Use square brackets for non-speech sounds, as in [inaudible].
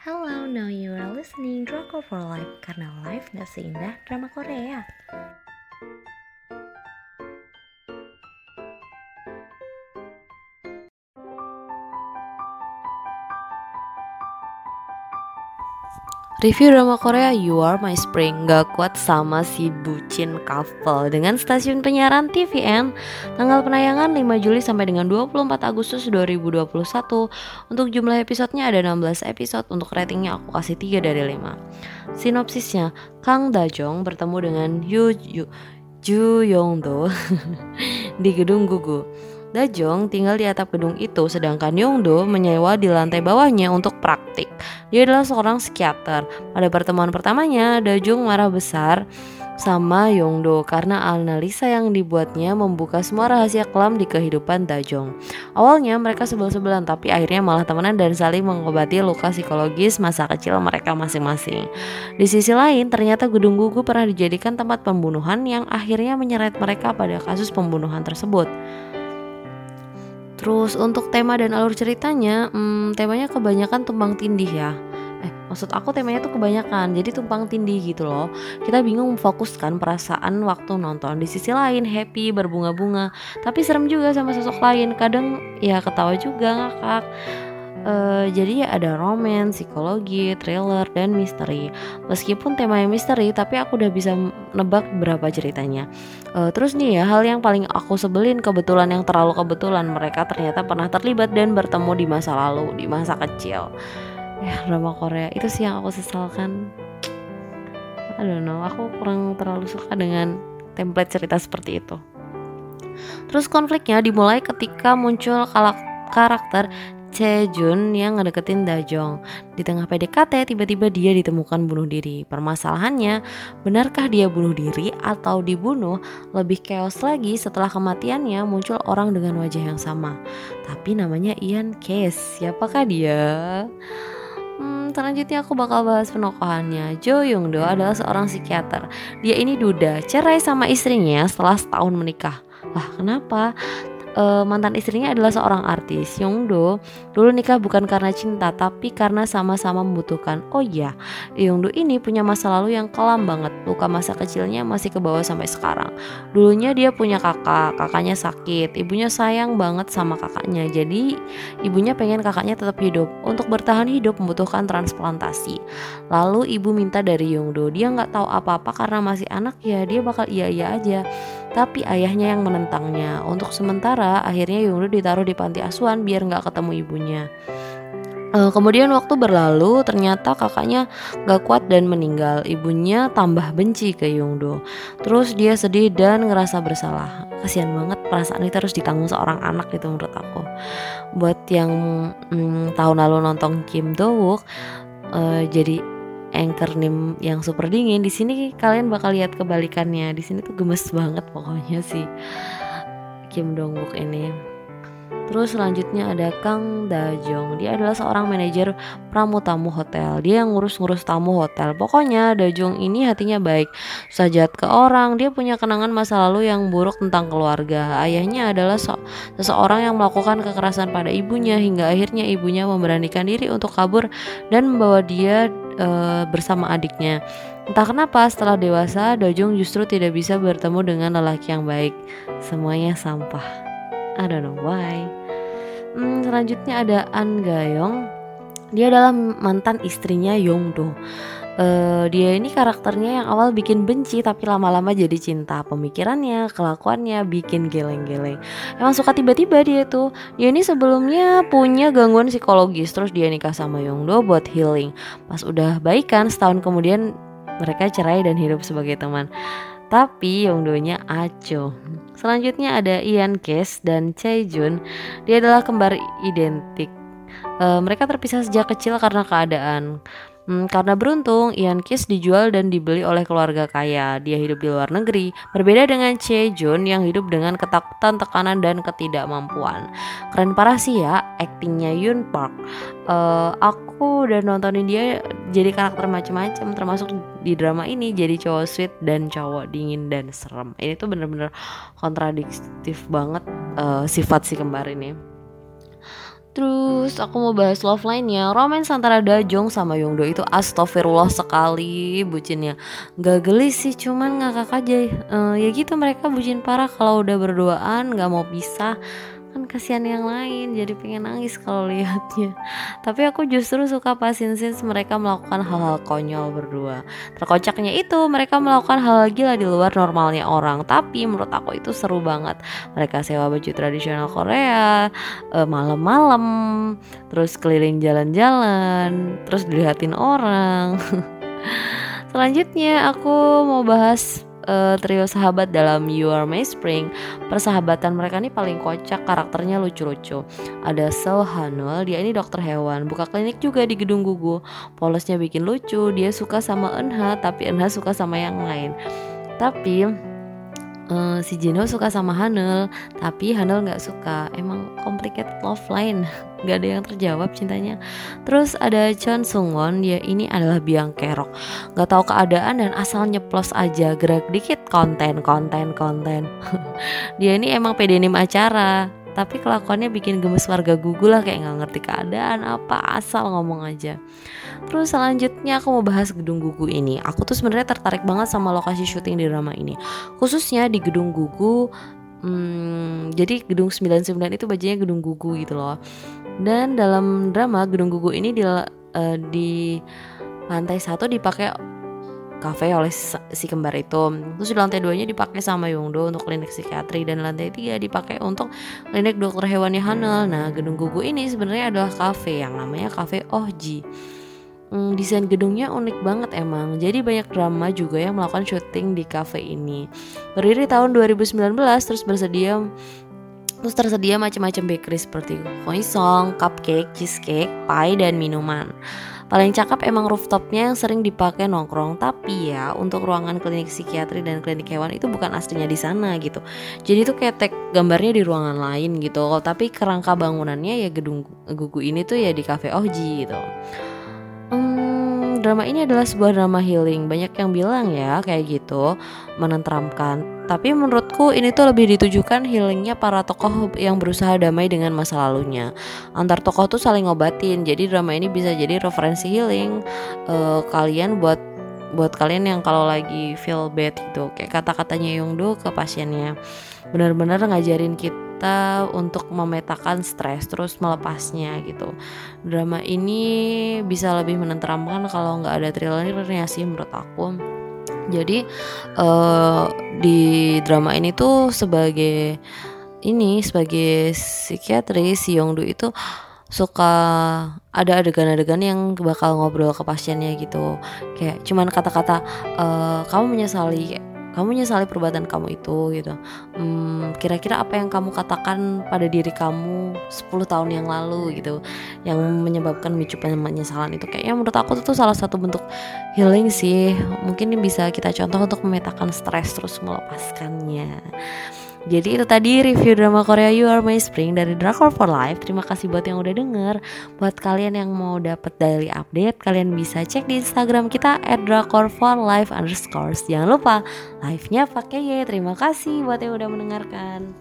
Hello, now you are listening Drama for Life karena life gak seindah drama Korea. Review drama Korea You Are My Spring. Gak kuat sama si bucin couple. Dengan stasiun penyiaran TVN tanggal penayangan 5 Juli sampai dengan 24 Agustus 2021 untuk jumlah episodenya ada 16 episode. Untuk ratingnya aku kasih 3 dari 5 sinopsisnya Kang Dajong bertemu dengan Yu, Yu Ju Yongdo [laughs] di gedung Gugu. Dajong tinggal di atap gedung itu sedangkan Yongdo menyewa di lantai bawahnya untuk praktik. Dia adalah seorang psikiater. Pada pertemuan pertamanya, Dajong marah besar sama Yongdo karena analisa yang dibuatnya membuka semua rahasia kelam di kehidupan Dajong. Awalnya mereka sebel-sebelan tapi akhirnya malah temenan dan saling mengobati luka psikologis masa kecil mereka masing-masing. Di sisi lain, ternyata gedung gugu pernah dijadikan tempat pembunuhan yang akhirnya menyeret mereka pada kasus pembunuhan tersebut. Terus untuk tema dan alur ceritanya, hmm, temanya kebanyakan tumpang tindih ya. Eh, maksud aku temanya tuh kebanyakan, jadi tumpang tindih gitu loh. Kita bingung memfokuskan perasaan waktu nonton. Di sisi lain happy, berbunga-bunga, tapi serem juga sama sosok lain. Kadang ya ketawa juga ngakak. Uh, jadi ya ada romance, psikologi, thriller, dan misteri. Meskipun temanya misteri, tapi aku udah bisa nebak berapa ceritanya. Uh, terus nih ya, hal yang paling aku sebelin kebetulan yang terlalu kebetulan mereka ternyata pernah terlibat dan bertemu di masa lalu, di masa kecil. Ya drama Korea itu sih yang aku sesalkan. I don't know, aku kurang terlalu suka dengan template cerita seperti itu. Terus konfliknya dimulai ketika muncul karakter Chejun yang ngedeketin Dajong. Di tengah PDKT, tiba-tiba dia ditemukan bunuh diri. Permasalahannya, benarkah dia bunuh diri atau dibunuh? Lebih chaos lagi setelah kematiannya muncul orang dengan wajah yang sama. Tapi namanya Ian Case. Siapakah dia? Hmm, selanjutnya aku bakal bahas penokohannya. Jo Young Do adalah seorang psikiater. Dia ini duda, cerai sama istrinya setelah setahun menikah. Lah kenapa? Uh, mantan istrinya adalah seorang artis. Yongdo dulu nikah bukan karena cinta tapi karena sama-sama membutuhkan. Oh iya, Yongdo ini punya masa lalu yang kelam banget. Luka masa kecilnya masih ke bawah sampai sekarang. Dulunya dia punya kakak, kakaknya sakit. Ibunya sayang banget sama kakaknya. Jadi ibunya pengen kakaknya tetap hidup. Untuk bertahan hidup membutuhkan transplantasi. Lalu ibu minta dari Yongdo, dia nggak tahu apa-apa karena masih anak ya dia bakal iya-iya aja tapi ayahnya yang menentangnya. Untuk sementara, akhirnya Yungdo ditaruh di panti asuhan biar nggak ketemu ibunya. Uh, kemudian waktu berlalu, ternyata kakaknya gak kuat dan meninggal. Ibunya tambah benci ke Yungdo. Terus dia sedih dan ngerasa bersalah. Kasihan banget perasaan itu harus ditanggung seorang anak gitu menurut aku. Buat yang hmm, tahun lalu nonton Kim Do Wook, uh, jadi anchor name yang super dingin di sini kalian bakal lihat kebalikannya. Di sini tuh gemes banget pokoknya sih. Kim Dong Wook ini Terus selanjutnya ada Kang Dajong. Dia adalah seorang manajer pramu tamu hotel. Dia yang ngurus-ngurus tamu hotel. Pokoknya Dajong ini hatinya baik. Sajat ke orang. Dia punya kenangan masa lalu yang buruk tentang keluarga. Ayahnya adalah so seseorang yang melakukan kekerasan pada ibunya hingga akhirnya ibunya memberanikan diri untuk kabur dan membawa dia e, bersama adiknya. Entah kenapa setelah dewasa Dojong justru tidak bisa bertemu dengan lelaki yang baik. Semuanya sampah. I don't know why. Hmm, selanjutnya ada An Gayong. Dia adalah mantan istrinya Yongdo. Uh, dia ini karakternya yang awal bikin benci tapi lama-lama jadi cinta pemikirannya kelakuannya bikin geleng-geleng emang suka tiba-tiba dia tuh dia ini sebelumnya punya gangguan psikologis terus dia nikah sama Yongdo buat healing pas udah baikan setahun kemudian mereka cerai dan hidup sebagai teman tapi Yongdo-nya aco. Selanjutnya ada Ian Case dan Chae Jun. Dia adalah kembar identik. E, mereka terpisah sejak kecil karena keadaan. Hmm, karena beruntung, Ian Kiss dijual dan dibeli oleh keluarga kaya. Dia hidup di luar negeri, berbeda dengan Che Jun yang hidup dengan ketakutan, tekanan, dan ketidakmampuan. Keren parah sih ya, aktingnya Yun Park. Uh, aku udah nontonin dia jadi karakter macam-macam, termasuk di drama ini jadi cowok sweet dan cowok dingin dan serem. Ini tuh bener-bener kontradiktif banget uh, sifat si kembar ini. Terus aku mau bahas love line-nya. Romance antara Dajong sama Yongdo itu astagfirullah sekali bucinnya Gak geli sih cuman ngakak aja. Uh, Ya gitu mereka bucin parah. Kalau udah berduaan gak mau pisah kan kasihan yang lain jadi pengen nangis kalau lihatnya [laughs] tapi aku justru suka pas since mereka melakukan hal-hal konyol berdua. Terkocaknya itu mereka melakukan hal gila di luar normalnya orang. Tapi menurut aku itu seru banget. Mereka sewa baju tradisional Korea uh, malam-malam terus keliling jalan-jalan terus dilihatin orang. [laughs] Selanjutnya aku mau bahas uh, trio sahabat dalam You Are My Spring persahabatan mereka ini paling kocak karakternya lucu-lucu. Ada Seo Hanul dia ini dokter hewan buka klinik juga di gedung gugu. Polosnya bikin lucu dia suka sama Enha tapi Enha suka sama yang lain. Tapi uh, si Jino suka sama Hanul tapi Hanul nggak suka. Emang complicated love line. [laughs] Nggak ada yang terjawab cintanya. Terus ada Chon Sungwon dia ini adalah biang kerok. Nggak tahu keadaan dan asal nyeplos aja gerak dikit konten konten konten. [laughs] Dia ini emang pedenim acara tapi kelakuannya bikin gemes warga gugu lah kayak nggak ngerti keadaan apa asal ngomong aja. Terus selanjutnya aku mau bahas gedung gugu ini. Aku tuh sebenarnya tertarik banget sama lokasi syuting di drama ini. Khususnya di gedung gugu hmm, jadi gedung 99 itu bajunya gedung gugu gitu loh. Dan dalam drama gedung gugu ini di uh, di lantai satu dipakai kafe oleh si kembar itu. Terus di lantai duanya dipakai sama Yongdo untuk klinik psikiatri dan lantai tiga dipakai untuk klinik dokter hewannya Hanel nah gedung gugu ini sebenarnya adalah kafe yang namanya kafe Ohji hmm, desain gedungnya unik banget emang. Jadi banyak drama juga yang melakukan syuting di kafe ini. Berdiri tahun 2019 terus bersedia Terus tersedia macam-macam bakery seperti croissant, cupcake, cheesecake, pie, dan minuman. Paling cakep emang rooftopnya yang sering dipakai nongkrong. Tapi ya untuk ruangan klinik psikiatri dan klinik hewan itu bukan aslinya di sana gitu. Jadi itu kayak gambarnya di ruangan lain gitu. Tapi kerangka bangunannya ya gedung gugu ini tuh ya di cafe Oji gitu drama ini adalah sebuah drama healing. Banyak yang bilang ya kayak gitu, menenteramkan. Tapi menurutku ini tuh lebih ditujukan healingnya para tokoh yang berusaha damai dengan masa lalunya. Antar tokoh tuh saling ngobatin. Jadi drama ini bisa jadi referensi healing uh, kalian buat buat kalian yang kalau lagi feel bad gitu kayak kata-katanya Yongdo ke pasiennya benar-benar ngajarin kita kita untuk memetakan stres terus melepasnya gitu. Drama ini bisa lebih menenteramkan kalau nggak ada thrillernya sih menurut aku. Jadi uh, di drama ini tuh sebagai ini sebagai psikiatri si Yongdu itu suka ada adegan-adegan yang bakal ngobrol ke pasiennya gitu. Kayak cuman kata-kata e, kamu menyesali kamu menyesali perbuatan kamu itu gitu. Hmm, kira-kira apa yang kamu katakan pada diri kamu 10 tahun yang lalu gitu yang menyebabkan micu penyesalan itu? Kayaknya menurut aku itu salah satu bentuk healing sih. Mungkin bisa kita contoh untuk memetakan stres terus melepaskannya jadi itu tadi review drama Korea You Are My Spring dari Drakor for Life. Terima kasih buat yang udah denger. Buat kalian yang mau dapet daily update, kalian bisa cek di Instagram kita at Drakor for Life underscore. Jangan lupa live-nya pakai ya. Terima kasih buat yang udah mendengarkan.